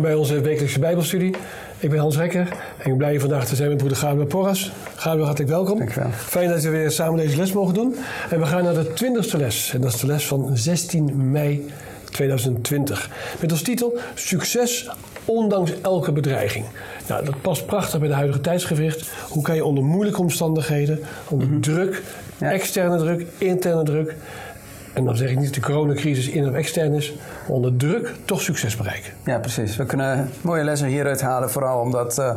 Welkom bij onze wekelijkse Bijbelstudie. Ik ben Hans Rekker en ik ben blij vandaag te zijn met broeder Gabriel Porras. Gabriel, hartelijk welkom. Dankjewel. Fijn dat we weer samen deze les mogen doen. En we gaan naar de twintigste les. En dat is de les van 16 mei 2020. Met als titel Succes ondanks elke bedreiging. Nou, dat past prachtig bij de huidige tijdsgewicht. Hoe kan je onder moeilijke omstandigheden, onder druk, Ja. externe druk, interne druk... en dan zeg ik niet dat de coronacrisis in of extern is... maar onder druk toch succes bereiken. Ja, precies. We kunnen mooie lessen hieruit halen, vooral omdat eh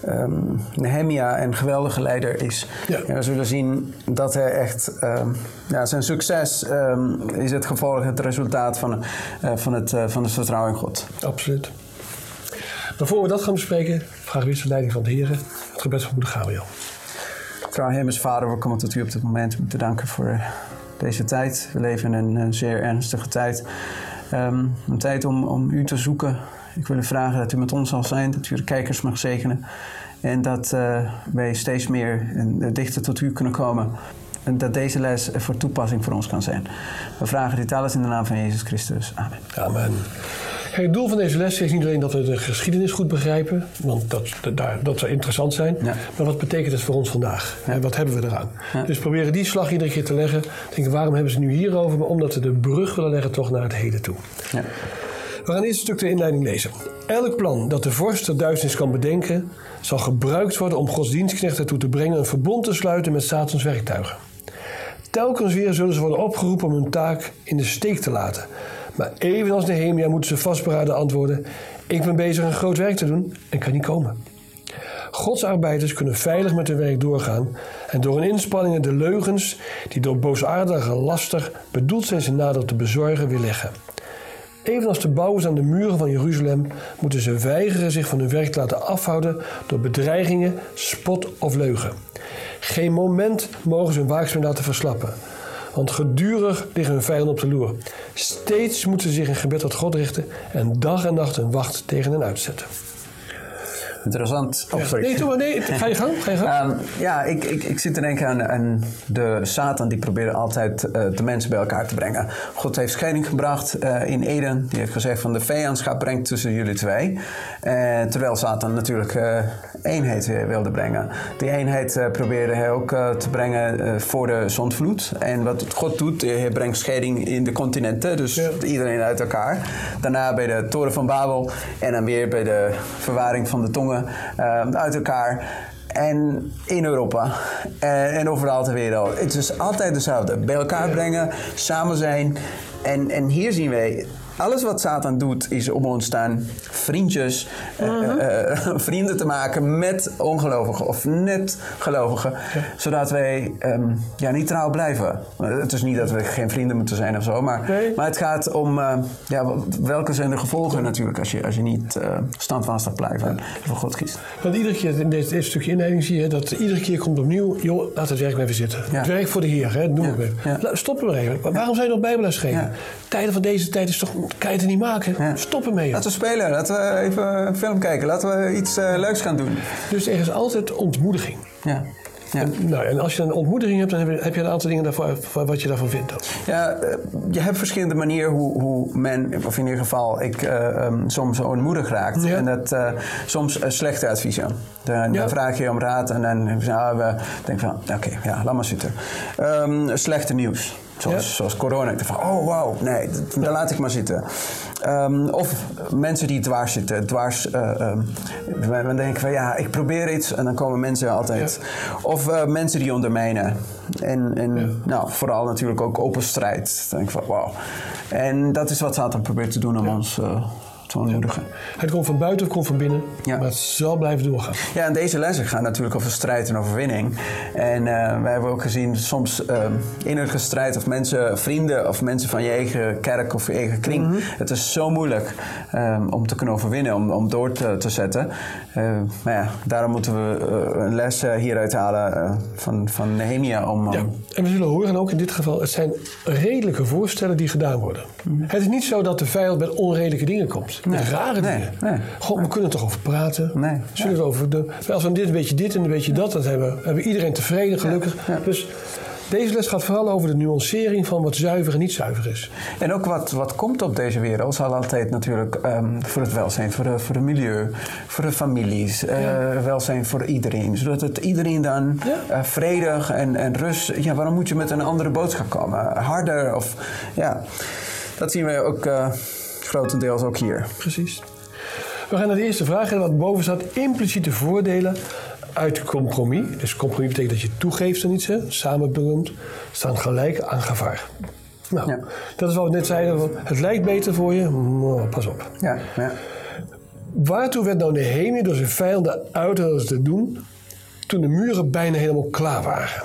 ehm, Nehemia een geweldige leider is. Ja. En we zullen zien dat hij echt, ehm, ja, zijn succes ehm, is het gevolg, het resultaat van, eh, van, het, eh, van het vertrouwen in God. Absoluut. Maar voor we dat gaan bespreken, we eerst de leiding van de heren. Het gebed van moeder Gabriel. Trouw Hemels Vader, we komen tot u op dit moment om te danken voor eh, deze tijd. We leven in een, eh, zeer ernstige tijd. Ehm, een tijd om, om u te zoeken. Ik wil u vragen dat u met ons zal zijn, dat u de kijkers mag zegenen. En dat eh, wij steeds meer en, eh, dichter tot u kunnen komen. En dat deze les voor toepassing voor ons kan zijn. We vragen dit alles in de naam van Jezus Christus. Amen. Amen. Kijk, het doel van deze les is niet alleen dat we de geschiedenis goed begrijpen, want dat, dat, dat zou interessant zijn, Ja. maar wat betekent het voor ons vandaag? En wat hebben we eraan? Ja. Dus proberen die slag iedere keer te leggen. Denken, waarom hebben ze het nu hierover? Maar omdat we de brug willen leggen toch naar het heden toe. Ja. We gaan eerst een stuk de inleiding lezen. Elk plan dat de vorst der duisternis kan bedenken, zal gebruikt worden om Gods dienstknechten ertoe te brengen een verbond te sluiten met Satans werktuigen. Telkens weer zullen ze worden opgeroepen om hun taak in de steek te laten. Maar evenals Nehemia moeten ze vastberaden antwoorden: Ik ben bezig een groot werk te doen en kan niet komen. Gods arbeiders kunnen veilig met hun werk doorgaan en door hun inspanningen de leugens die door boosaardige laster bedoeld zijn zijn nadeel te bezorgen weerleggen. Evenals de bouwers aan de muren van Jeruzalem moeten ze weigeren zich van hun werk te laten afhouden door bedreigingen, spot of leugen. Geen moment mogen ze hun waakzaamheid laten verslappen. Want gedurig liggen hun vijanden op de loer. Steeds moeten ze zich in gebed tot God richten en dag en nacht hun wacht tegen hen uitzetten. Interessant. Oh, sorry. Nee, maar, nee, ga je gang. Ga je gang. Ehm, ja, ik, ik, ik zit te denken aan, aan de Satan. Die probeerde altijd eh, de mensen bij elkaar te brengen. God heeft scheiding gebracht eh, in Eden. Die heeft gezegd van de vijandschap brengt tussen jullie twee. Eh, terwijl Satan natuurlijk eenheid wilde brengen. Die eenheid probeerde hij ook te brengen voor de zondvloed. En wat God doet, hij brengt scheiding in de continenten. Dus Ja. iedereen uit elkaar. Daarna bij de toren van Babel. En dan weer bij de verwaring van de tongen eh, uit elkaar. En in Europa. En, en overal ter wereld. Het is altijd hetzelfde. Bij elkaar brengen, samen zijn. En, en hier zien wij... Alles wat Satan doet is om ons dan vriendjes, eh, eh, eh, vrienden te maken met ongelovigen of net gelovigen. Zodat wij ehm, ja, niet trouw blijven. Het is niet dat we geen vrienden moeten zijn of zo, maar, maar het gaat om ja, welke zijn de gevolgen natuurlijk als je, als je niet standvastig blijft en voor God kiest. Want iedere keer in dit, dit stukje inleiding zie je dat iedere keer komt opnieuw, joh, laat het werk maar even zitten. Ja. Het werk voor de Heer, hè, noem Ja. ik even. Ja. La- Stop er maar even. Waarom zou je nog bijbelles geven? Ja. Tijden van deze tijd is toch, kan je het niet maken? Ja. Stop ermee. joh. Laten we spelen, laten we even een film kijken, laten we iets eh, leuks gaan doen. Dus er is altijd ontmoediging. Ja. Ja. En, nou, en als je een ontmoediging hebt, dan heb je, heb je een aantal dingen daarvoor, voor wat je daarvan vindt. Ja, eh, je hebt verschillende manieren hoe, hoe men, of in ieder geval ik, eh, ehm, soms onmoedig raakt. Ja. En dat soms slechte adviezen. Dan, Ja. dan vraag je om raad en dan nou, we denken van, oké, ja, laat maar zitten. Ehm, slechte nieuws. Zoals, Ja. zoals corona. Ik dacht van, oh wauw, nee, dat, dat laat ik maar zitten. Ehm, of mensen die dwars zitten. Dwars, we, we denken van, ja, ik probeer iets. En dan komen mensen altijd. Of eh, mensen die ondermijnen. En, en nou, vooral natuurlijk ook open strijd. Dan denk ik van, wauw. En dat is wat Satan probeert te doen om ons eh, te. Het komt van buiten, het komt van binnen. Ja. Maar het zal blijven doorgaan. Ja, en deze lessen gaan natuurlijk over strijd en overwinning. En eh, wij hebben ook gezien soms uh, innerlijke strijd of mensen, vrienden of mensen van je eigen kerk of je eigen kring. Mhm. Het is zo moeilijk um, om te kunnen overwinnen, om, om door te, te zetten. Maar ja, daarom moeten we uh, een les hieruit halen van, van Nehemia. Om, Ja. En we zullen horen ook in dit geval, het zijn redelijke voorstellen die gedaan worden. Mhm. Het is niet zo dat de vijand met onredelijke dingen komt. Met rare Nee, dingen. nee. God, we kunnen er toch over praten? Nee, Zullen we over de, als we dit een beetje dit en een beetje dat, dan hebben hebben we iedereen tevreden, gelukkig. Dus Deze les gaat vooral over de nuancering van wat zuiver en niet zuiver is. En ook wat, wat komt op deze wereld zal altijd natuurlijk ehm, voor het welzijn, voor, de, voor het milieu, voor de families, eh, welzijn voor iedereen. Zodat het iedereen dan Ja. eh, vredig en, en rust. Ja, waarom moet je met een andere boodschap komen? Harder of ja, dat zien we ook eh, grotendeels ook hier. Precies. We gaan naar de eerste vraag. En wat boven staat, impliciete voordelen uit compromis. Dus compromis betekent dat je toegeeft aan iets, hè, samenbenoemd, staan gelijk aan gevaar. Nou, Ja. dat is wat we net zeiden. Het lijkt beter voor je, maar pas op. Ja, ja. Waartoe werd nou Nehemia door zijn vijanden uitnodigd te doen toen de muren bijna helemaal klaar waren?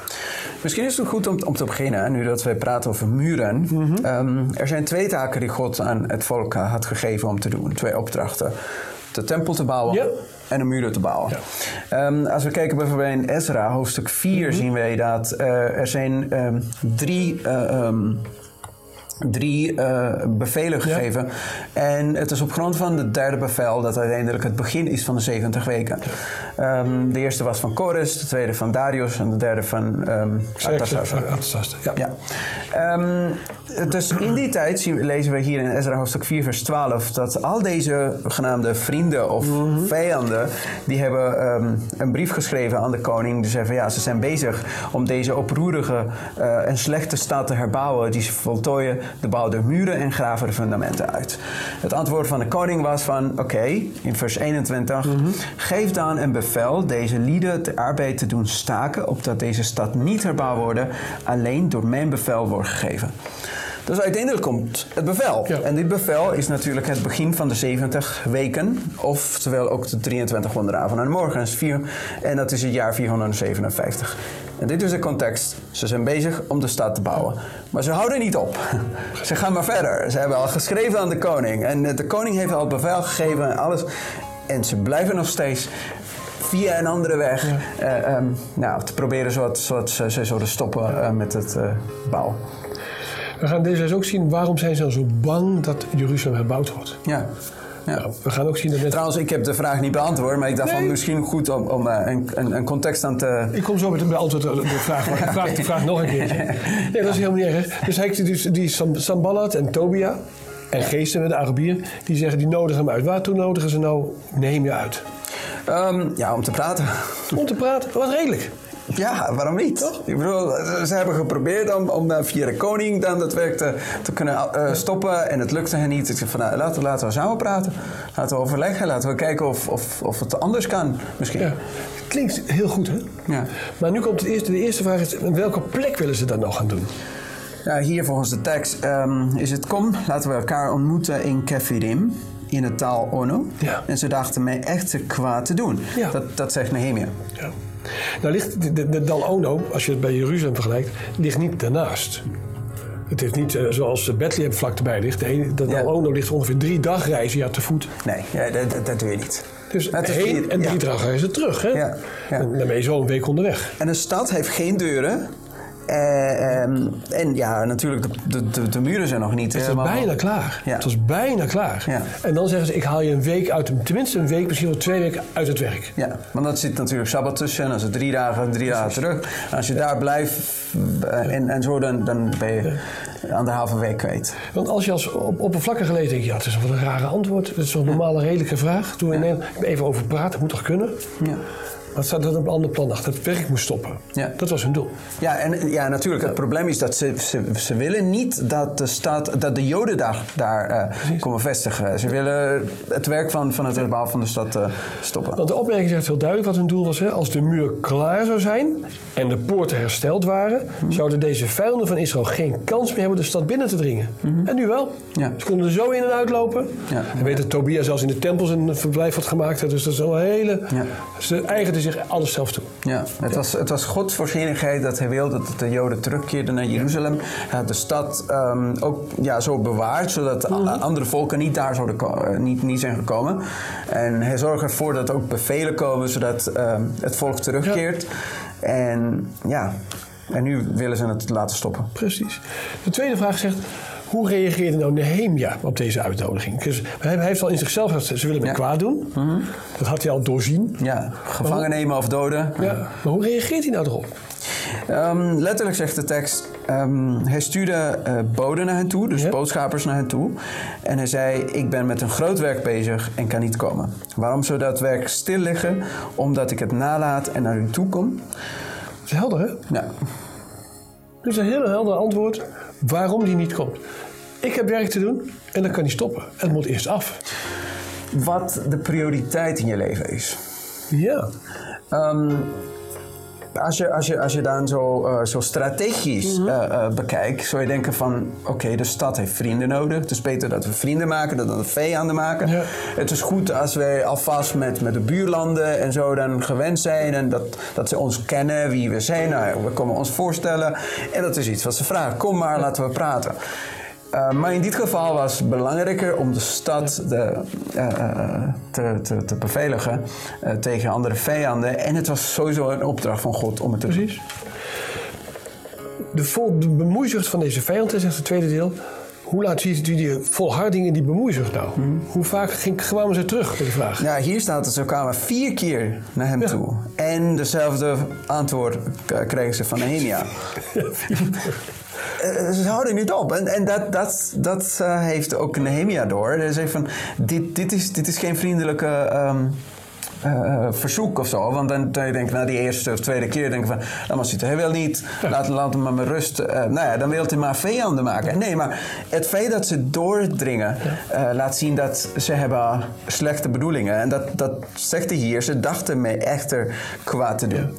Misschien is het goed om, om te beginnen, nu dat wij praten over muren. Mhm. Ehm, er zijn twee taken die God aan het volk eh, had gegeven om te doen. Twee opdrachten. De tempel te bouwen Ja. En de muren te bouwen. Ehm, als we kijken bijvoorbeeld in Ezra, hoofdstuk 4, Mhm. zien wij dat eh, er zijn ehm, drie... eh, ehm, drie eh, bevelen gegeven. En het is op grond van het derde bevel dat uiteindelijk het begin is van de 70 weken. Ehm, de eerste was van Kores, de tweede van Darius en de derde van ehm Artasasta. Artasasta, ja. Ja. Ehm, dus in die tijd zien, lezen we hier in Ezra hoofdstuk 4 vers 12 dat al deze genaamde vrienden of vijanden die hebben ehm, een brief geschreven aan de koning. Die zeggen ja, ze zijn bezig om deze oproerige eh, en slechte stad te herbouwen. Die ze voltooien de bouw der muren en graven de fundamenten uit. Het antwoord van de koning was van oké, in vers 21, geef dan een bevel deze lieden de arbeid te doen staken, opdat deze stad niet herbouwd worden, alleen door mijn bevel wordt gegeven. Dus uiteindelijk komt het bevel. Ja. En dit bevel is natuurlijk het begin van de 70 weken, oftewel ook de 23 wonderavonden en morgens. Vier, en dat is het jaar 457. En dit is de context. Ze zijn bezig om de stad te bouwen. Maar ze houden niet op. Ze gaan maar verder. Ze hebben al geschreven aan de koning. En eh, de koning heeft al bevel gegeven en alles. En ze blijven nog steeds via een andere weg eh, ehm, nou, te proberen zodat, zodat ze, ze zouden stoppen eh, met het bouwen. We gaan deze les ook zien waarom zijn ze dan zo bang dat Jeruzalem herbouwd wordt. Ja. Ja. Nou, we gaan ook zien dat net... Trouwens, ik heb de vraag niet beantwoord, maar ik dacht Nee. van misschien goed om, om eh, een, een, een context aan te. Ik kom zo met een beantwoord de vraag, maar ik vraag de vraag nog een keertje. Nee, dat is helemaal niet erg. Dus hij dus die Sam- Samballat en Tobia en Geesten met de Arabier, die zeggen die nodigen hem uit. Waartoe nodigen ze nou Nehemia uit? Ehm, ja, om te praten. Om te praten, wat redelijk. Ja, waarom niet? Ik bedoel, ze hebben geprobeerd om, om eh, via de koning dan dat werk te, te kunnen eh, stoppen en het lukte hen niet. Ik van, nou, laten, laten we samen praten. Laten we overleggen, laten we kijken of, of, of het anders kan misschien. Ja. Klinkt heel goed, hè? Ja. Maar nu komt het eerste, de eerste vraag: is, welke plek willen ze dat nou gaan doen? Ja, hier volgens de tekst ehm, is het kom, laten we elkaar ontmoeten in Kefirim, in de taal Ono. Ja. En ze dachten mij echt te kwaad te doen. Ja. Dat, dat zegt Nehemia. Ja. Nou ligt de, de, de Dal Ono, als je het bij Jeruzalem vergelijkt, ligt niet daarnaast. Het is niet eh, zoals Bethlehem vlak erbij ligt. De, ene- de Ja. Dal Ono ligt ongeveer drie dagreizen ja, te voet. Nee, ja, dat, dat, dat doe je niet. Dus Het is heen vier- en drie ja. dagreizen terug. Hè? Ja, ja. En dan ben je zo een week onderweg. En een stad heeft geen deuren. Eh, ehm, en ja, natuurlijk, de, de, de, muren zijn nog niet Het is bijna klaar. Ja. Het was bijna klaar. Ja. En dan zeggen ze, ik haal je een week uit, tenminste een week, misschien wel twee weken uit het werk. Ja, want dat zit natuurlijk Sabbat tussen. En dan is het drie dagen, drie dagen terug. En als je daar blijft eh, en, en zo, dan, dan ben je anderhalve week kwijt. Want als je als op, oppervlakkig leest, denk je, ja, het is wel een rare antwoord. Het is zo'n normale, redelijke vraag. Toen we in Nederland even over praten, moet toch kunnen? Ja. Staat er op een ander plan achter. Het werk moest stoppen. Ja. Dat was hun doel. Ja, en ja, natuurlijk. Het probleem is dat ze, ze, ze willen niet dat de, stad, dat de Joden daar, daar eh, komen vestigen. Ze willen het werk van, van het herbouwen van de stad eh, stoppen. Want de opmerking zegt heel duidelijk wat hun doel was. Hè? Als de muur klaar zou zijn en de poorten hersteld waren... zouden deze vijanden van Israël geen kans meer hebben de stad binnen te dringen. En nu wel. Ja. Ze konden er zo in en uitlopen. Ja. En weet dat Tobia zelfs in de tempels een verblijf had gemaakt. hè. Dus dat is wel een hele... Ja. Ze eigenden zich alles zelf toe. Ja, het was, het was Gods voorzienigheid dat hij wilde dat de Joden terugkeerden naar Jeruzalem. Hij had de stad ehm, ook ja, zo bewaard, zodat a- andere volken niet daar zouden eh, niet, niet zijn gekomen. En hij zorgde ervoor dat er ook bevelen komen, zodat ehm, het volk terugkeert. En ja, en nu willen ze het laten stoppen. Precies. De tweede vraag zegt... Hoe reageerde nou Nehemia op deze uitnodiging? Dus hij heeft al in zichzelf gezegd, ze willen me Ja. kwaad doen. Dat had hij al doorzien. Ja, gevangen nemen of doden. Ja. Maar hoe reageert hij nou erop? Ehm, letterlijk zegt de tekst: ehm, Hij stuurde eh, boden naar hen toe, dus Ja. boodschappers naar hen toe. En hij zei: Ik ben met een groot werk bezig en kan niet komen. Waarom zou dat werk stil liggen? Omdat ik het nalaat en naar u toe kom? Dat is helder, hè? Ja, Is een heel helder antwoord waarom die niet komt. Ik heb werk te doen en dat kan niet stoppen. Het moet eerst af. wat de prioriteit in je leven is. Ja. Ehm, als, je, als, je, als je dan zo, eh, zo strategisch eh, eh, bekijkt, zou je denken van... oké, de stad heeft vrienden nodig. Het is beter dat we vrienden maken dan dat we vijanden maken. Ja. Het is goed als wij alvast met, met de buurlanden en zo dan gewend zijn... en dat, dat ze ons kennen, wie we zijn. Nou, we komen ons voorstellen. En dat is iets wat ze vragen. Kom maar, laten we praten. Uh, maar in dit geval was het belangrijker om de stad de, uh, uh, te, te, te beveiligen tegen andere vijanden. En het was sowieso een opdracht van God om het te Precies. De, vol, de bemoeizucht van deze vijand, zegt het tweede deel. Hoe laat ziet u die volharding in die bemoeizucht nou? Hmm. Hoe vaak ging, kwamen ze terug die vraag? Ja, hier staat het, ze kwamen vier keer naar hem Ja. toe. En dezelfde antwoord kregen ze van Nehemia. Eh, ze houden niet op. En, en dat, dat, dat eh, heeft ook Nehemia door. Hij zegt van, dit, dit, is, dit is geen vriendelijke ehm, eh, verzoek of zo. Want dan, dan denk ik, na die eerste of tweede keer denk ik van... Dan maar zitten, hij wil niet, laat, laat hem maar met rust. Nou ja, dan wil hij maar vijanden maken. Nee, maar het feit dat ze doordringen... laat zien dat ze hebben slechte bedoelingen. En dat, dat zegt hij hier. Ze dachten mij echter kwaad te doen.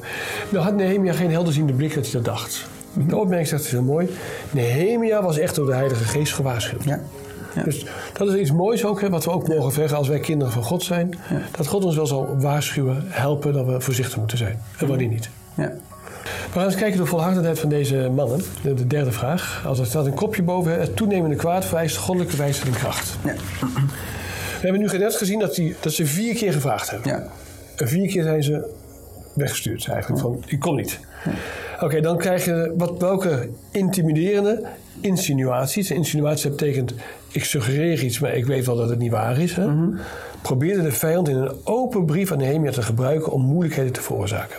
Nou had Nehemia geen helderziende blik dat hij dat dacht. De opmerking zegt het heel mooi. Nehemia was echt door de Heilige Geest gewaarschuwd. Ja. Ja. Dus dat is iets moois ook, hè, wat we ook mogen zeggen als wij kinderen van God zijn. Dat God ons wel zal waarschuwen, helpen dat we voorzichtig moeten zijn. En wanneer niet. Ja. We gaan eens kijken de volhardendheid van deze mannen. De, de derde vraag. Als er staat een kopje boven. Het toenemende kwaad vereist goddelijke wijsheid en kracht. Ja. We hebben nu net gezien dat, die, dat ze vier keer gevraagd hebben. Ja. En vier keer zijn ze weggestuurd eigenlijk. Van, die komt niet. Oké, dan krijg je wat, welke intimiderende insinuaties. Insinuatie betekent, ik suggereer iets, maar ik weet wel dat het niet waar is. Hè? Probeerde de vijand in een open brief aan Nehemia te gebruiken om moeilijkheden te veroorzaken.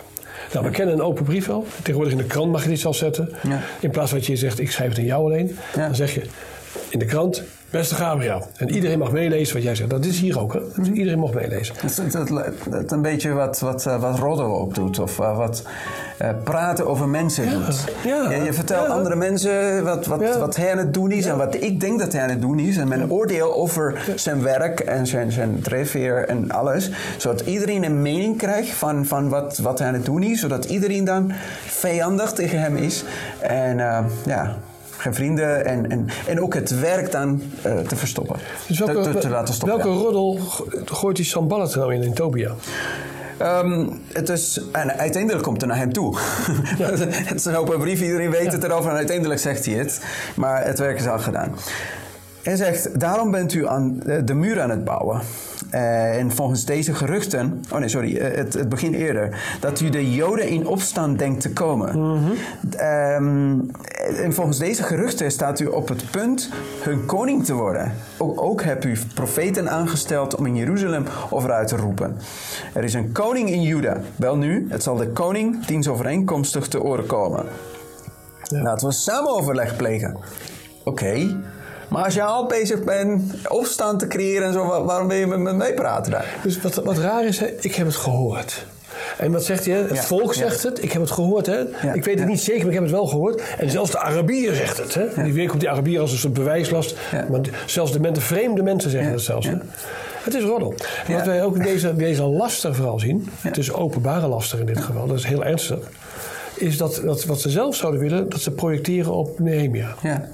Nou, we kennen een open brief wel. Tegenwoordig in de krant mag je dit zelf zetten. Ja. In plaats van dat je zegt, ik schrijf het aan jou alleen. Ja. Dan zeg je in de krant, beste Gabriel. En iedereen mag meelezen wat jij zegt. Dat is hier ook, hè? Dus iedereen mag meelezen. Dat is, dat, dat is een beetje wat, wat, eh, wat Roddo ook doet. Of eh, wat eh, praten over mensen doet. ja, je, je vertelt ja. andere mensen wat, wat, wat hij aan het doen is. En wat ik denk dat hij aan het doen is. En mijn oordeel over zijn werk en zijn, zijn drijfveer en alles. Zodat iedereen een mening krijgt van, van wat, wat hij aan het doen is. Zodat iedereen dan vijandig tegen hem is. En ja... Geen vrienden en, en, en ook het werk dan eh, te verstoppen. Dus welke, te, te laten stoppen. ja. welke roddel go- gooit die Sambalat nou in, in Tobia? Ehm, het is, en uiteindelijk komt het naar hem toe. het is een open brief, iedereen weet het erover en uiteindelijk zegt hij het. Maar het werk is al gedaan. Hij zegt, daarom bent u aan de, de muur aan het bouwen. Eh, en volgens deze geruchten, oh nee, sorry, eh, het, het begint eerder, dat u de Joden in opstand denkt te komen. Ehm, en volgens deze geruchten staat u op het punt hun koning te worden. Ook, ook hebt u profeten aangesteld om in Jeruzalem over uit te roepen. Er is een koning in Juda. Wel nu, het zal de koning dienstovereenkomstig te oren komen. Laten we samen overleg plegen. Oké. Maar als jij al bezig bent opstand te creëren en zo, wa- waarom wil je met me meepraten daar? Dus wat, wat raar is, hè, ik heb het gehoord. En wat zegt hij? hè? Het Ja, volk zegt het, ik heb het gehoord. Hè? Ik weet het niet zeker, maar ik heb het wel gehoord. En zelfs de Arabier zegt het. Hè? Die weer komt die Arabier als een soort bewijslast. Maar zelfs de mensen, vreemde mensen zeggen het zelfs. Hè? Het is roddel. En wat wij ook in deze, deze laster vooral zien, het is openbare laster in dit geval, dat is heel ernstig, is dat, dat wat ze zelf zouden willen, dat ze projecteren op Nehemia. Ja.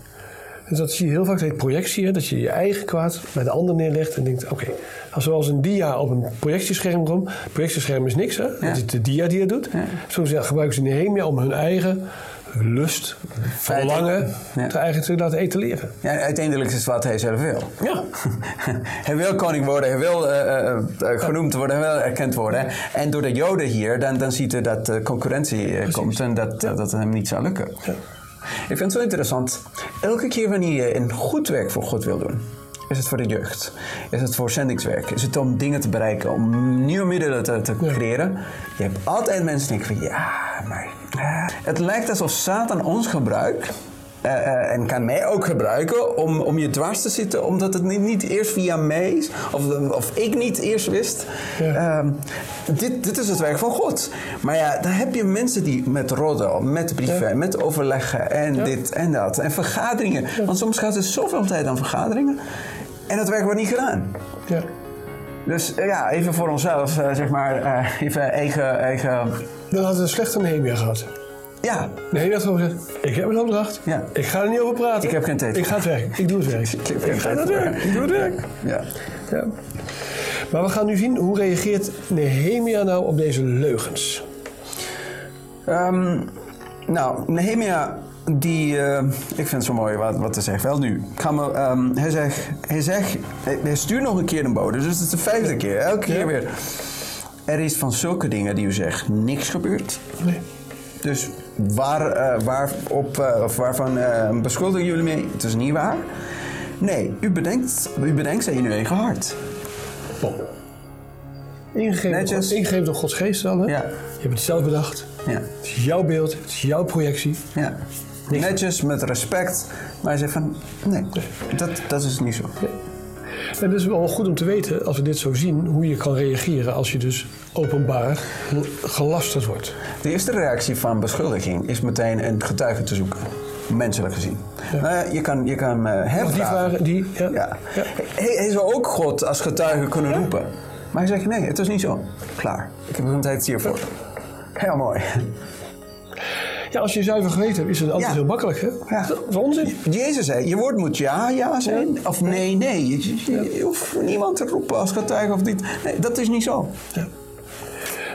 Dus dat zie je heel vaak, dat heet projectie, hè, dat je je eigen kwaad bij de ander neerlegt en denkt, oké, als we als een dia op een projectiescherm komen, projectiescherm is niks, hè? Het is de dia die het doet. Zo ze- gebruiken ze Nehemia om hun eigen lust, verlangen, Ja. te eigen te laten etaleren. ja, uiteindelijk is het wat hij zelf wil. Ja. hij wil koning worden, hij wil eh, eh, eh, genoemd worden, hij wil erkend worden. En door de Joden hier, dan, dan ziet hij dat de concurrentie komt en dat, dat het hem niet zal lukken. Ik vind het zo interessant. Elke keer wanneer je een goed werk voor God wil doen, Is het voor de jeugd? Is het voor zendingswerk? Is het om dingen te bereiken? Om nieuwe middelen te, te creëren? Je hebt altijd mensen die denken van ja, maar... ah. Het lijkt alsof Satan ons gebruikt eh, eh, en kan mij ook gebruiken om, om je dwars te zitten, omdat het niet, niet eerst via mij is, of, of ik niet eerst wist. Ja. Ehm, dit, dit is het werk van God. Maar ja, dan heb je mensen die met rodden, met brieven, met overleggen en dit en dat. En vergaderingen. Want soms gaat er zoveel tijd aan vergaderingen en het werk wordt niet gedaan. Ja. Dus eh, ja, even voor onszelf, eh, zeg maar, even eigen, eigen... Dan hadden we een slechte Nehemia gehad. Ja, Nehemia had gewoon gezegd, ik heb een opdracht. Ja. Ik ga er niet over praten. Ik heb geen tijd Ik ga het werk. Ik doe het werk. Ik ga het werk. Ik doe het werk. ja. Ja. Maar we gaan nu zien, hoe reageert Nehemia nou op deze leugens? Ehm, nou, Nehemia, die, eh, ik vind het zo mooi wat, wat hij zegt. Wel nu, ehm, hij zegt, hij zegt, hij, hij stuurt nog een keer een bode, dus het is de vijfde keer, elke keer Ja. weer. Er is van zulke dingen die u zegt niks gebeurd. Nee. Dus waar, eh, waar op, eh, of waarvan eh, beschuldigen jullie mee? Het is niet waar. Nee, u bedenkt, u bedenkt ze in uw eigen hart. Bom. Ingegeven, door, Netjes. God- ingegeven door Gods geest dan, hè? Ja. Je hebt het zelf bedacht. Ja. Het is jouw beeld, het is jouw projectie. Ja. Netjes, met respect. Maar hij zegt van, nee, dat, dat is niet zo. En het is wel goed om te weten, als we dit zo zien, hoe je kan reageren als je dus openbaar gelasterd wordt. De eerste reactie van beschuldiging is meteen een getuige te zoeken. Menselijk gezien. Nou je kan, je kan Als die waren, die, ja. Ja. Ja. Hij, hij zou ook God als getuige kunnen roepen. Maar hij zegt, nee, het is niet zo. Klaar. Ik heb een tijd hiervoor. Heel mooi. Ja, als je zuiver geweten hebt, is het altijd Ja. heel makkelijk, hè? Ja. Dat is onzin. Jezus zei, je woord moet ja, ja zijn. Of nee, nee. Je, je- je hoeft niemand te roepen als getuige of niet. Nee, dat is niet zo.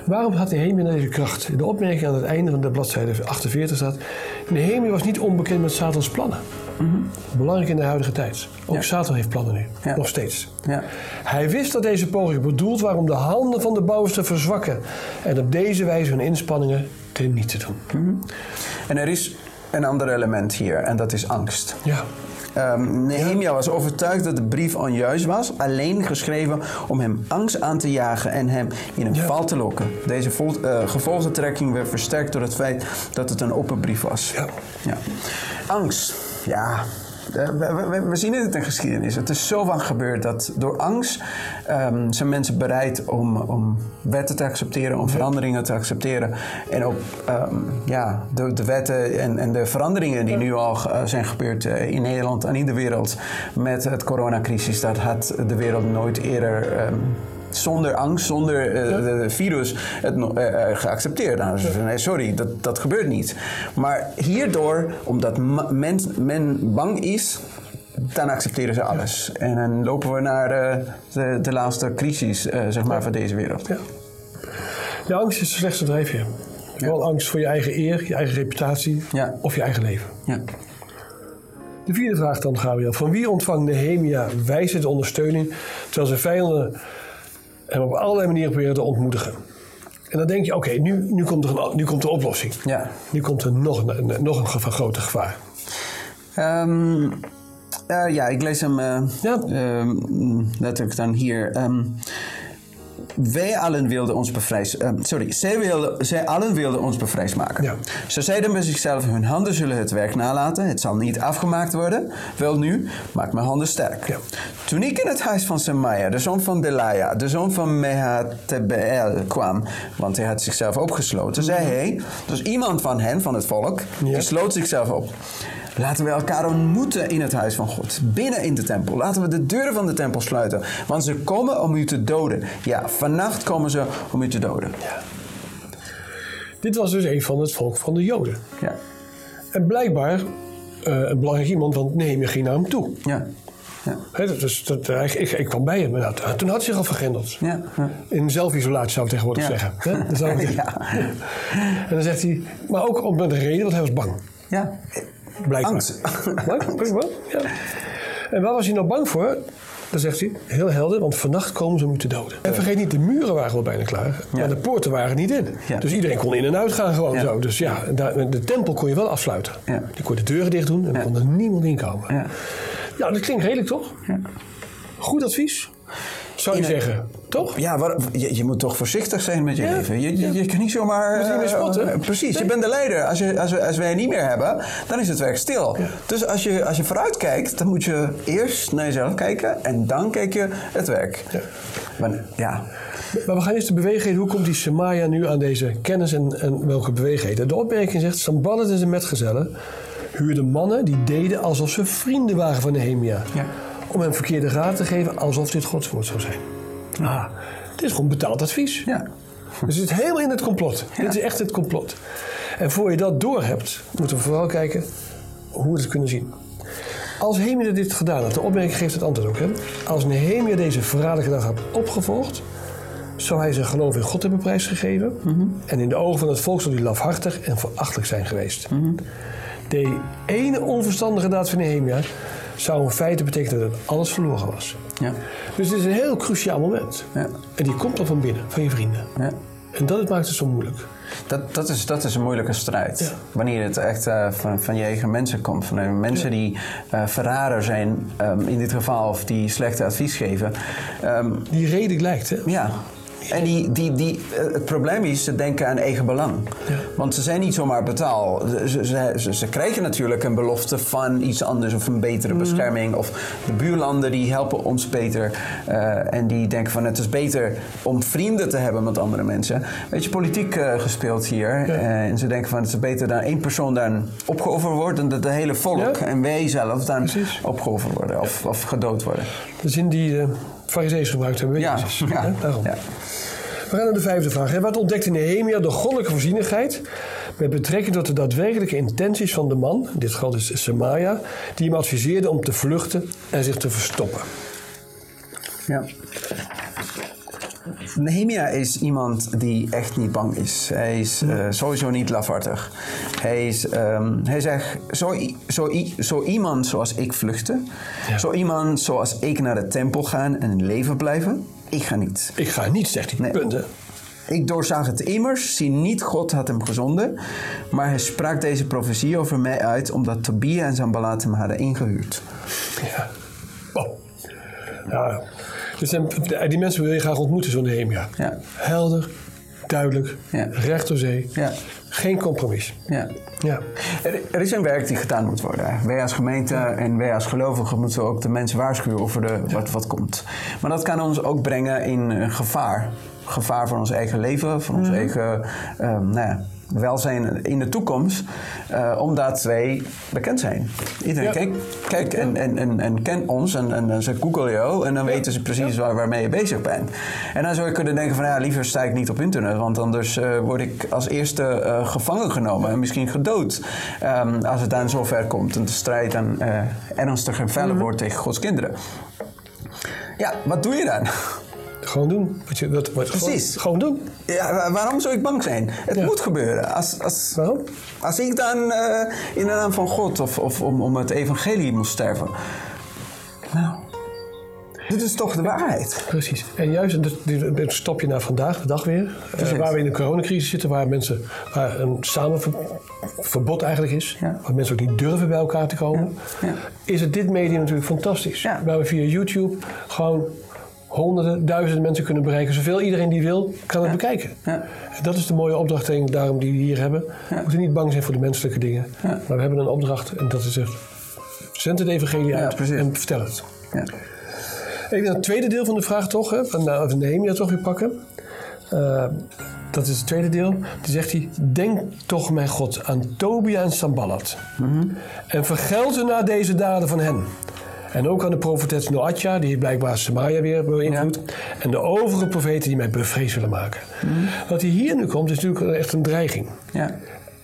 Waarom had Nehemia deze kracht? In de opmerking aan het einde van de bladzijde 48 staat... Nehemia was niet onbekend met Satans plannen. Belangrijk in de huidige tijd. Ook Ja. Satan heeft plannen nu. Ja. Nog steeds. Ja. Hij wist dat deze poging bedoeld waren om de handen van de bouwers te verzwakken... en op deze wijze hun inspanningen teniet te doen. En er is een ander element hier. En dat is angst. Ja. Ehm, Nehemia was overtuigd dat de brief onjuist was, alleen geschreven om hem angst aan te jagen en hem in een Ja. val te lokken. Deze gevolgtrekking werd versterkt door het feit dat het een open brief was. Ja. Ja. Angst, ja. Eh, We, we- zien het in de geschiedenis. Het is zo vaak gebeurd dat door angst ehm, zijn mensen bereid om, om wetten te accepteren, om veranderingen te accepteren. En ook ehm, ja, de, de wetten en, en de veranderingen die nu al eh, zijn gebeurd eh, in Nederland en in de wereld met het coronacrisis, dat had de wereld nooit eerder. ehm, zonder angst, zonder de, de virus het eh, geaccepteerd. Nou, ze nee, sorry, dat, dat gebeurt niet. Maar hierdoor, omdat men, men bang is, dan accepteren ze alles. En dan lopen we naar de, de laatste crisis zeg maar, van deze wereld. Ja. De angst is de slechtste drijfveer. Wel angst voor je eigen eer, je eigen reputatie Ja. of je eigen leven. Ja. De vierde vraag dan, Gabriel. Van wie ontvangt Nehemia wijsheid en ondersteuning... terwijl zijn vijanden hem op allerlei manieren proberen te ontmoedigen? En dan denk je, oké, nu, nu, komt er een- nu komt de oplossing. Ja. Nu komt er nog een, nog een groter gevaar. Ehm, eh, ja, ik lees hem eh, Ja. ehm, letterlijk dan hier. Ehm, wij allen wilden ons bevrijs... ehm, sorry, zij, wilden, zij allen wilden ons bevrijs maken. Ja. Ze zeiden bij zichzelf, hun handen zullen het werk nalaten. Het zal niet afgemaakt worden. Wel nu, maak mijn handen sterk. Ja. Toen ik in het huis van Semaia, de zoon van Delaya, de zoon van Mehatebeel kwam, want hij had zichzelf opgesloten, zei hij, dus iemand van hen, van het volk, die sloot zichzelf op. Laten we elkaar ontmoeten in het huis van God, binnen in de tempel. Laten we de deuren van de tempel sluiten, want ze komen om u te doden. Ja, vannacht komen ze om u te doden. Dit was dus een van het volk van de Joden. Ja, En blijkbaar eh, een belangrijk iemand, want Nehemia ging naar hem toe. ja, ja, Hè, dat is, dat, ik, ik, kwam bij hem. Nou, toen had hij zich al vergrendeld. ja. ja. In zelfisolatie zou ik tegenwoordig Ja. zeggen. Dat zou ik. Ja. En dan zegt hij, maar ook om een reden, want hij was bang. ja. Blijkbaar. Angst. Blijkbaar, ja. En waar was hij nou bang voor? Dan zegt hij, heel helder, want vannacht komen ze te doden. En vergeet niet, de muren waren wel bijna klaar, maar de poorten waren niet in. Ja. Dus iedereen kon in en uit gaan gewoon Ja. zo. Dus ja, de tempel kon je wel afsluiten. Ja. Je kon de deuren dicht doen en er kon er niemand in komen. Ja. Ja, dat klinkt redelijk toch? Ja. Goed advies, zou je een- zeggen. Toch? Ja, waar- je, je moet toch voorzichtig zijn met je Ja, leven. Je, je, je kan niet zomaar... Moet je niet meer eh, spotten. eh, precies, je bent de leider. Als, je, als, we, als wij het niet meer hebben, dan is het werk stil. Dus als je, als je vooruit kijkt, dan moet je eerst naar jezelf kijken... en dan kijk je het werk. Ja. Maar, ja, Maar we gaan eerst de beweegheden. Hoe komt die Samaya nu aan deze kennis en, en welke beweegheden? De opmerking zegt: Samballat en zijn metgezellen huurden mannen die deden alsof ze vrienden waren van Nehemia. Ja. Om hem verkeerde raad te geven alsof dit Gods woord zou zijn. Ah, dit is gewoon betaald advies. ja. Dus het zit helemaal in het complot. Dit is echt het complot. En voor je dat doorhebt, moeten we vooral kijken hoe we het kunnen zien. Als Nehemia dit gedaan had, de opmerking geeft het antwoord ook. Hè? Als Nehemia deze verraderlijke dag had opgevolgd, zou hij zijn geloof in God hebben prijsgegeven. En in de ogen van het volk zou hij lafhartig en verachtelijk zijn geweest. De ene onverstandige daad van Nehemia zou in feite betekenen dat alles verloren was. ja. Dus het is een heel cruciaal moment. Ja. En die komt dan van binnen, van je vrienden. ja. En dat maakt het zo moeilijk. Dat, dat, is, dat is een moeilijke strijd. Ja. Wanneer het echt eh, van, van je eigen mensen komt. Van mensen die eh verrader zijn, ehm, in dit geval, of die slechte advies geven. Ehm, Die reden lijkt, hè? ja. En die, die, die, eh, het probleem is, ze denken aan eigen belang. Ja. Want ze zijn niet zomaar betaald. Ze, ze, ze, ze krijgen natuurlijk een belofte van iets anders of een betere Mhm. bescherming. Of de buurlanden die helpen ons beter. eh, en die denken van het is beter om vrienden te hebben met andere mensen. Weet je, politiek eh, gespeeld hier. En ze denken van het is beter dat één persoon dan opgeofferd wordt... dan dat het hele volk Ja. en wij zelf dan Precies. opgeofferd worden of, of gedood worden. De zin die de farisees gebruikt hebben, Ja, precies. ja? Daarom. ja. We gaan naar de vijfde vraag. Wat ontdekte Nehemia de goddelijke voorzienigheid met betrekking tot de daadwerkelijke intenties van de man, in dit geval is Semaya, die hem adviseerde om te vluchten en zich te verstoppen? Ja. Nehemia is iemand die echt niet bang is. Hij is eh, sowieso niet lafhartig. Hij, is, ehm, hij zegt, zo, zo, zo iemand zoals ik vluchten, Ja. zo iemand zoals ik naar de tempel gaan en in leven blijven, ik ga niet. Ik ga niet, zegt hij. Nee. Punt, hè? Ik doorzag het immers, zie niet God had hem gezonden, maar hij sprak deze profetie over mij uit omdat Tobia en Sanballat hem hadden ingehuurd. Ja. Oh. Ja. Dus die mensen wil je graag ontmoeten, zo'n Nehemia. Ja. Helder, duidelijk, Ja. recht door zee. Ja. Geen compromis. Ja. Ja. Er, er is een werk die gedaan moet worden. Wij als gemeente en wij als gelovigen moeten ook de mensen waarschuwen over de, wat, wat komt. Maar dat kan ons ook brengen in eh, gevaar. Gevaar voor ons eigen leven, voor ons eigen ehm, nou ja, welzijn in de toekomst. eh, omdat wij bekend zijn. Iedereen Ja. kijkt kijk en, en, en, en kent ons en, en dan ze Google jou en dan weten ze precies waar, waarmee je bezig bent. En dan zou je kunnen denken van ja, liever sta ik niet op internet, want anders eh, word ik als eerste eh, gevangen genomen en misschien gedood. Ehm, als het dan zover komt en de strijd dan ernstiger en feller wordt tegen Gods kinderen. Ja, wat doe je dan? Gewoon doen. Wat je, wat, wat, Precies. Gewoon, gewoon doen. Ja, wa- waarom zou ik bang zijn? Het Ja. moet gebeuren. Als, als, Waarom? als ik dan eh, in de naam van God of, of om, om het evangelie moest sterven. Nou, dit is toch de waarheid? Precies. En juist dat- dit dit stop je naar vandaag, de dag weer. Precies. waar we in de coronacrisis zitten, waar mensen waar een samenverbod eigenlijk is. Ja. Waar mensen ook niet durven bij elkaar te komen. Ja. Is het dit medium natuurlijk fantastisch. Waar we via YouTube gewoon honderden, duizenden mensen kunnen bereiken. Zoveel iedereen die wil, kan het bekijken. Ja. Dat is de mooie opdracht daarom die we hier hebben. We moeten niet bang zijn voor de menselijke dingen. Maar we hebben een opdracht en dat is het. Zend het evangelie uit en vertel het. Ja. Ik denk het tweede deel van de vraag toch, hè, van nou, Nehemia toch weer pakken. Eh, dat is het tweede deel. Die zegt hij, denk toch mijn God aan Tobia en Samballat. En vergeld ze naar deze daden van hen. En ook aan de profetes Noatja, die blijkbaar Samaria weer beïnvloedt. En de overige profeten die mij bevreesd willen maken. Wat hij hier nu komt, is natuurlijk echt een dreiging. Ja.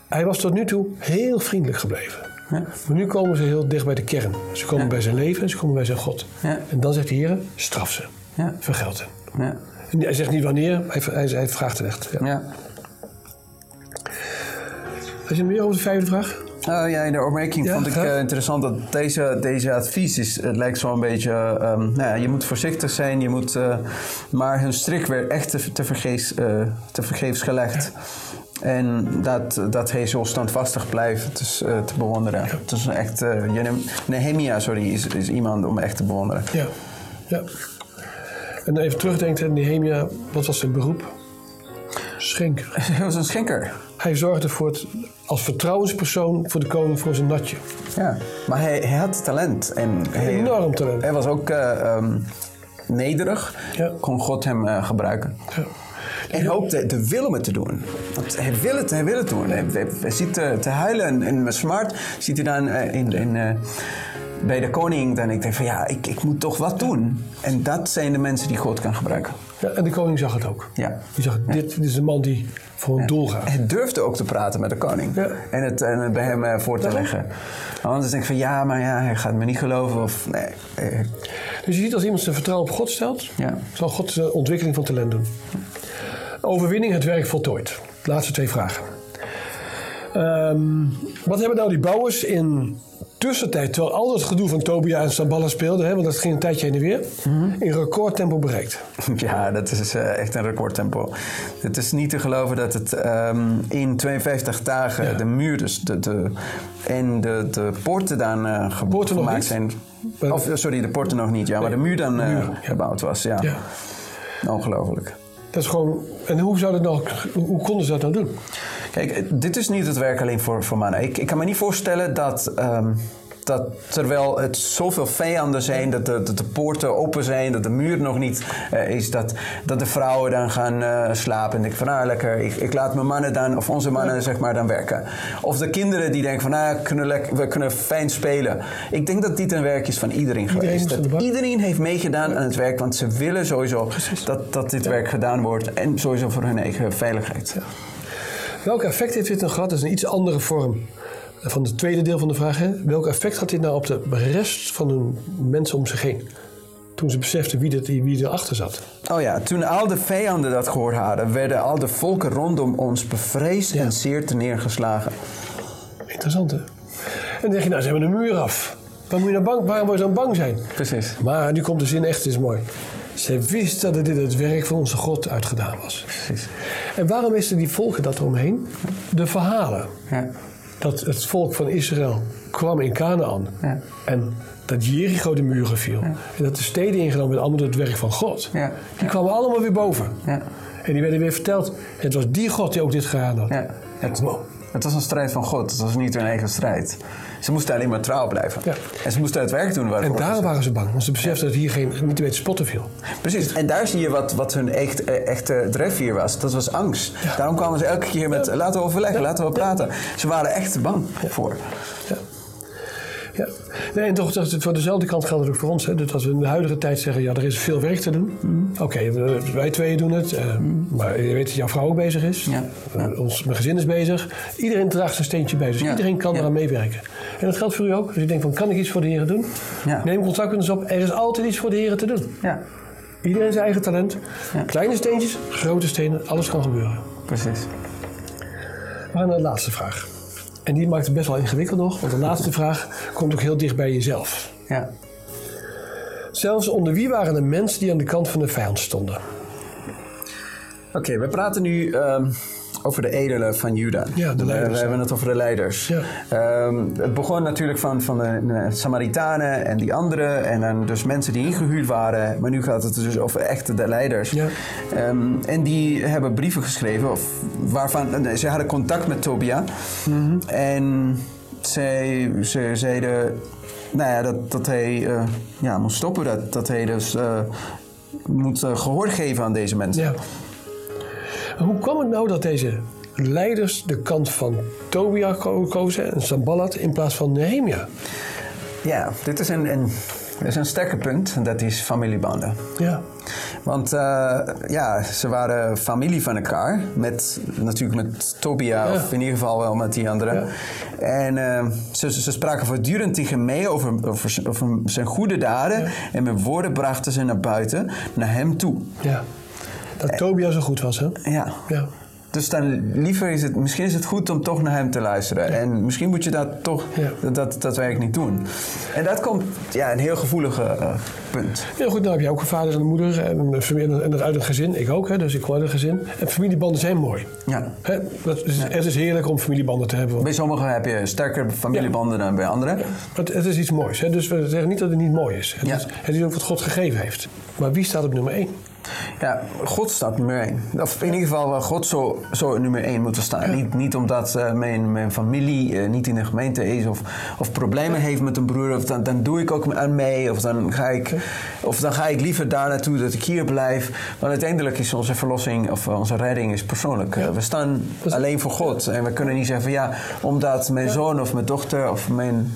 Hij was tot nu toe heel vriendelijk gebleven. Ja. Maar nu komen ze heel dicht bij de kern. Ze komen bij zijn leven en ze komen bij zijn God. Ja. En dan zegt de Heer, straf ze. Ja. Vergeld hen. Ja. En hij zegt niet wanneer, hij, hij, hij vraagt het echt. Ja. Ja. Als je meer over de vijfde vraag? Oh, ja, in de opmerking Ja, vond ik eh, interessant dat deze, deze advies is, het lijkt zo een beetje, ehm, nou ja, je moet voorzichtig zijn, je moet, eh, maar hun strik werd echt te, te, vergeefs, eh, te vergeefs gelegd. En dat, dat hij zo standvastig blijft, het is te bewonderen. Het is een echt, eh, Nehemia, sorry, is, is iemand om echt te bewonderen. Ja. Ja. En even terugdenkt aan Nehemia, wat was zijn beroep? Hij was een schenker. Hij zorgde voor het, als vertrouwenspersoon voor de koning voor zijn natje. Ja. Maar hij, hij had talent. En hij, Enorm talent. hij was ook eh, ehm, nederig. Ja. Kon God hem eh, gebruiken. Ja. En ook de, wil om het te doen. Want hij wil het, hij wil het doen. Hij, hij, hij zit te, te huilen en, en met smart ziet hij dan eh, in, in, eh, bij de koning. Dan ik denk van ja, ik, ik moet toch wat doen. En dat zijn de mensen die God kan gebruiken. Ja, en de koning zag het ook. Ja. Die zag, dit, dit is een man die voor een doel gaat. Hij durfde ook te praten met de koning. Ja. En, het, en het bij hem eh, voor te leggen. Anders denk ik van ja, maar ja, hij gaat me niet geloven. Of nee. Dus je ziet als iemand zijn vertrouwen op God stelt, Ja. zal God de ontwikkeling van talent doen. Overwinning, het werk voltooid. Laatste twee vragen. Ehm, wat hebben nou die bouwers in tussentijd, terwijl al dat gedoe van Tobia en Samballa speelde, hè, want dat ging een tijdje heen en weer, in recordtempo bereikt? Ja, dat is eh, echt een recordtempo. Het is niet te geloven dat het ehm, in 52 dagen Ja. de muur dus de, de, en de, de poorten dan ge- Poorten gemaakt zijn. Of, eh, sorry, de poorten nog niet, ja, maar de muur dan muur, ja. gebouwd was. Ja. Ja. Ongelooflijk. Dat is gewoon. En hoe, zou dat nou, hoe konden ze dat nou doen? Kijk, dit is niet het werk alleen voor, voor mannen. Ik, ik kan me niet voorstellen dat, ehm, dat terwijl het zoveel vijanden zijn, dat de, dat de poorten open zijn, dat de muur nog niet eh, is, dat, dat de vrouwen dan gaan eh, slapen en denken van nou lekker, ik, ik laat mijn mannen dan, of onze mannen zeg maar dan werken. Of de kinderen die denken van nou, kunnen lek- we kunnen fijn spelen. Ik denk dat dit een werk is van iedereen, Iedereen geweest. Dat bak. iedereen heeft meegedaan aan het werk, want ze willen sowieso dat, dat dit werk gedaan wordt en sowieso voor hun eigen veiligheid. Welk effect heeft dit nou gehad? Dat is een iets andere vorm van het tweede deel van de vraag. Hè? Welk effect had dit nou op de rest van de mensen om zich heen? Toen ze beseften wie, dit, wie erachter zat. Oh ja, toen al de vijanden dat gehoord hadden, werden al de volken rondom ons bevreesd en zeer te neergeslagen. Interessant hè? En dan zeg je, nou ze hebben de muur af. Waar moet je nou bang, waarom moet je dan bang zijn? Precies. Maar nu komt de zin echt, is mooi. Ze wisten dat dit het werk van onze God uitgedaan was. Precies. En waarom wisten die volken dat eromheen? De verhalen. Ja. Dat het volk van Israël kwam in Canaan. Ja. En dat Jericho de muren viel. En dat de steden ingenomen werden, allemaal door het werk van God. Ja. Die kwamen allemaal weer boven. Ja. En die werden weer verteld. Het was die God die ook dit gedaan had. Ja. Het, het was een strijd van God, het was niet hun eigen strijd. Ze moesten alleen maar trouw blijven. Ja. En ze moesten het werk doen En ze- daar waren ze bang, want ze beseften dat hier geen, niet te weten spotten viel. Precies. En daar zie je wat, wat hun echt, eh, echte drijfveer was. Dat was angst. Daarom kwamen ze elke keer met laten we overleggen, laten we praten. Ze waren echt bang voor. Ja. Ja. Nee, en toch, voor dezelfde kant geldt het ook voor ons. Hè? Dat als we in de huidige tijd zeggen, ja, er is veel werk te doen. Oké, we- wij tweeën doen het. eh, Maar je weet dat jouw vrouw ook bezig is. Ja. Eh, ons, mijn gezin is bezig. Iedereen draagt zijn steentje bij. Dus Ja. iedereen kan Ja. eraan meewerken. En dat geldt voor u ook. Als u denkt van, kan ik iets voor de heren doen? Ja. Neem contact met ons op. Er is altijd iets voor de heren te doen. Ja, Iedereen zijn eigen talent. Ja. Kleine steentjes, grote stenen. Alles kan gebeuren. precies. We gaan naar de laatste vraag. En die maakt het best wel ingewikkeld nog. Want de laatste vraag komt ook heel dicht bij jezelf. Ja. Zelfs onder wie waren de mensen die aan de kant van de vijand stonden? Oké, we praten nu ehm, over de edelen van Juda. Ja, de leiders, We, hebben het over de leiders. Ja. Ehm, het begon natuurlijk van, van de, Samaritanen en die anderen. En dan dus mensen die ingehuurd waren. Maar nu gaat het dus over echte de leiders. Ja. Ehm, en die hebben brieven geschreven. Of waarvan, eh, ze hadden contact met Tobia. Mhm. En zij, ze zeiden nou ja, dat, dat hij eh, ja, moest stoppen. Dat, dat hij dus eh, moet eh, gehoor geven aan deze mensen. Ja. Hoe kwam het nou dat deze leiders de kant van Tobia ko- kozen en Sambalat in plaats van Nehemia? Ja, dit is een, een, is een sterke punt. En dat is familiebanden. Ja. Want eh, ja, ze waren familie van elkaar. Met, natuurlijk met Tobia, Ja. of in ieder geval wel met die anderen. En eh, ze, ze spraken voortdurend tegen mij over, over zijn goede daden. En met woorden brachten ze naar buiten, naar hem toe. ja. Dat Tobia zo goed was, hè? Ja. Ja. Dus dan liever is het, misschien is het goed om toch naar hem te luisteren. En misschien moet je dat toch, Ja. dat, dat, dat werk niet doen. En dat komt, ja, een heel gevoelige eh, punt. Heel goed, nou heb je ook een vader en een moeder en een familie en dat uit een gezin. Ik ook, hè, dus ik kom uit een gezin. En familiebanden zijn mooi. Ja. Hè, dat is, Het is heerlijk om familiebanden te hebben. want Bij sommigen heb je sterker familiebanden dan bij anderen. Het, het is iets moois. Hè? Dus we zeggen niet dat het niet mooi is. Het, Ja. is. het is ook wat God gegeven heeft. Maar wie staat op nummer 1? Ja, God staat nummer één. Of in ieder geval, wel God zou, zou nummer één moeten staan. Niet, niet omdat eh, mijn, mijn familie eh, niet in de gemeente is of, of problemen heeft met een broer. Of dan, dan doe ik ook aan mee. Of dan, ga ik, of dan ga ik liever daar naartoe dat ik hier blijf. Want uiteindelijk is onze verlossing of onze redding is persoonlijk. Eh, we staan alleen voor God. En we kunnen niet zeggen van ja, omdat mijn zoon of mijn dochter of mijn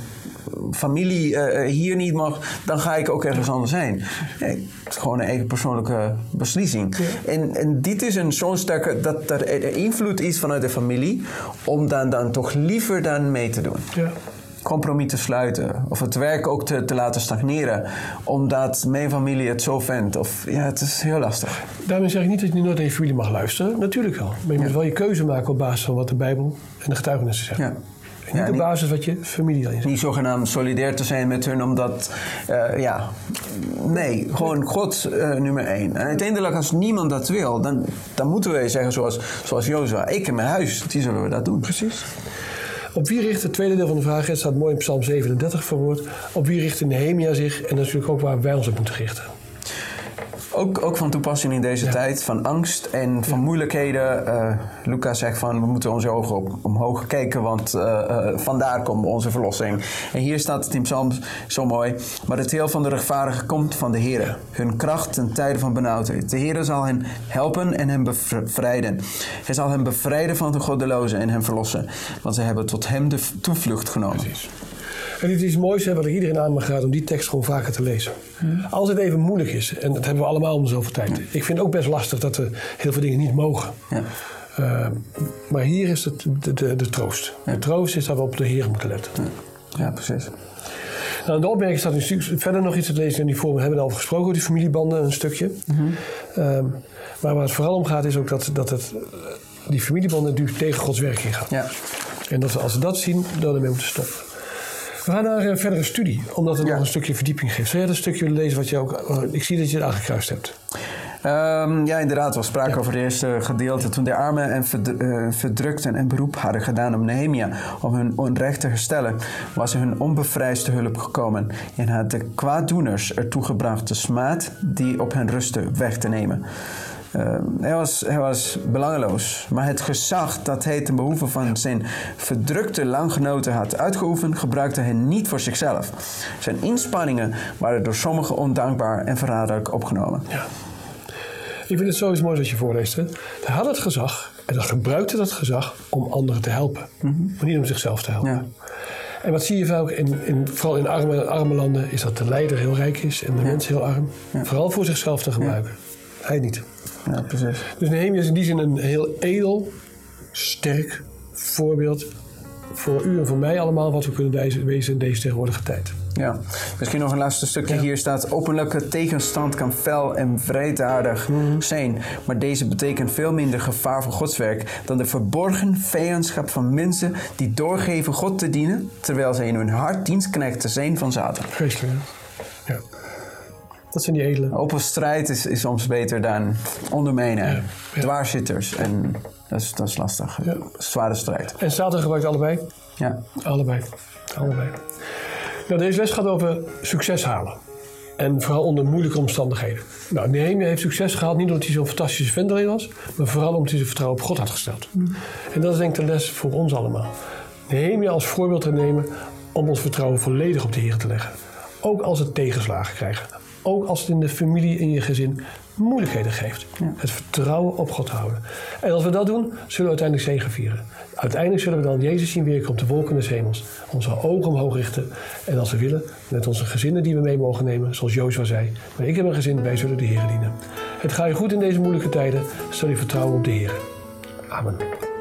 familie eh, hier niet mag, dan ga ik ook ergens anders heen. Het is gewoon een eigen persoonlijke beslissing. En, en dit is een zo'n sterke, dat er invloed is vanuit de familie, om dan, dan toch liever dan mee te doen. Ja. Compromis te sluiten, of het werk ook te, te laten stagneren, omdat mijn familie het zo vindt. Of ja, het is heel lastig. Daarmee zeg ik niet dat je nooit naar je familie mag luisteren. Natuurlijk wel. Maar je moet wel je keuze maken op basis van wat de Bijbel en de getuigenissen zeggen. Ja. Niet Ja, op niet- basis wat je familie dan is. Niet zogenaamd solidair te zijn met hun, omdat, eh, ja, nee, gewoon God eh, nummer één. En uiteindelijk, als niemand dat wil, dan, dan moeten we zeggen zoals, zoals Jozua, ik en mijn huis, die zullen we dat doen. Precies. Op wie richt het tweede deel van de vraag, het staat mooi in Psalm 37 verwoord, op wie richt Nehemia zich en natuurlijk ook waar wij ons op moeten richten. Ook, ook van toepassing in deze tijd, van angst en van moeilijkheden. Eh Lucas zegt van, we moeten onze ogen op, omhoog kijken, want eh, eh, vandaar komt onze verlossing. En hier staat het in Psalm zo mooi. Maar het heel van de rechtvaardigen komt van de Heer. Hun kracht in tijden van benauwdheid. De Heer zal hen helpen en hen bevrijden. Hij zal hen bevrijden van de goddelozen en hen verlossen. Want zij hebben tot hem de toevlucht genomen. Precies. En dit is iets moois hè, wat ik iedereen aan mag raden om die tekst gewoon vaker te lezen. Als het even moeilijk is, en dat hebben we allemaal om zoveel tijd. Ik vind het ook best lastig dat er heel veel dingen niet mogen. Ja. Uh, maar hier is het de, de, de troost. De troost is dat we op de Heer moeten letten. ja, precies. Nou, de opmerking staat natuurlijk verder nog iets te lezen in die vorm. We hebben het al gesproken over die familiebanden, een stukje. um, maar waar het vooral om gaat is ook dat, dat het, die familiebanden natuurlijk tegen Gods werk ingaan. Ja. En dat we als we dat zien, dan ermee moeten stoppen. We gaan naar een verdere studie, omdat het Ja. nog een stukje verdieping geeft. Zou jij dat stukje lezen wat je ook... oh, Ik zie dat je het aangekruist hebt. Um, ja, inderdaad. We spraken over het eerste gedeelte. Toen de armen en uh, verdrukten een beroep hadden gedaan op Nehemia om hun onrecht te herstellen, was hun onbevrijsde hulp gekomen en had de kwaaddoeners ertoe gebracht de smaad die op hen rustte weg te nemen. Uh, hij, was, hij was belangeloos, maar het gezag dat hij ten behoeve van zijn verdrukte landgenoten had uitgeoefend, gebruikte hij niet voor zichzelf. Zijn inspanningen waren door sommigen ondankbaar en verraderlijk opgenomen. Ja. Ik vind het sowieso mooi wat je voorleest. Hè? Hij had het gezag en dan gebruikte dat gezag om anderen te helpen, mm -hmm. maar niet om zichzelf te helpen. Ja. En wat zie je vaak, in, in, vooral in arme, arme landen, is dat de leider heel rijk is en de ja. mens heel arm. Ja. Vooral voor zichzelf te gebruiken. Hij niet. Ja, precies. Dus Nehemia is in die zin een heel edel, sterk voorbeeld voor u en voor mij allemaal wat we kunnen wezen in deze tegenwoordige tijd. Ja, misschien nog een laatste stukje. Ja. Hier staat: Openlijke tegenstand kan fel en wreedaardig mm. zijn, maar deze betekent veel minder gevaar voor Gods werk dan de verborgen vijandschap van mensen die doorgeven God te dienen, terwijl zij in hun hart dienstknechten zijn van Satan. Vreselijk, ja. Dat zijn die edelen. Open strijd is, is soms beter dan ondermijnen, ja, ja. dwarszitters. En dat is, dat is lastig. Ja. Zware strijd. En Satan gebruikt allebei? Ja. Allebei. Allebei. Nou, deze les gaat over succes halen. En vooral onder moeilijke omstandigheden. Nou, Nehemia heeft succes gehaald niet omdat hij zo'n fantastische vent was, maar vooral omdat hij zijn vertrouwen op God had gesteld. Mm. En dat is denk ik de les voor ons allemaal. Nehemia als voorbeeld te nemen om ons vertrouwen volledig op de Heer te leggen. Ook als het tegenslagen krijgen. Ook als het in de familie, in je gezin moeilijkheden geeft. Ja. Het vertrouwen op God houden. En als we dat doen, zullen we uiteindelijk zegen vieren. Uiteindelijk zullen we dan Jezus zien weer op de wolken des hemels. Onze ogen omhoog richten. En als we willen, met onze gezinnen die we mee mogen nemen. Zoals Jozua zei. Maar ik heb een gezin, wij zullen de Heer dienen. Het gaat je goed in deze moeilijke tijden. Stel je vertrouwen op de Heer. Amen.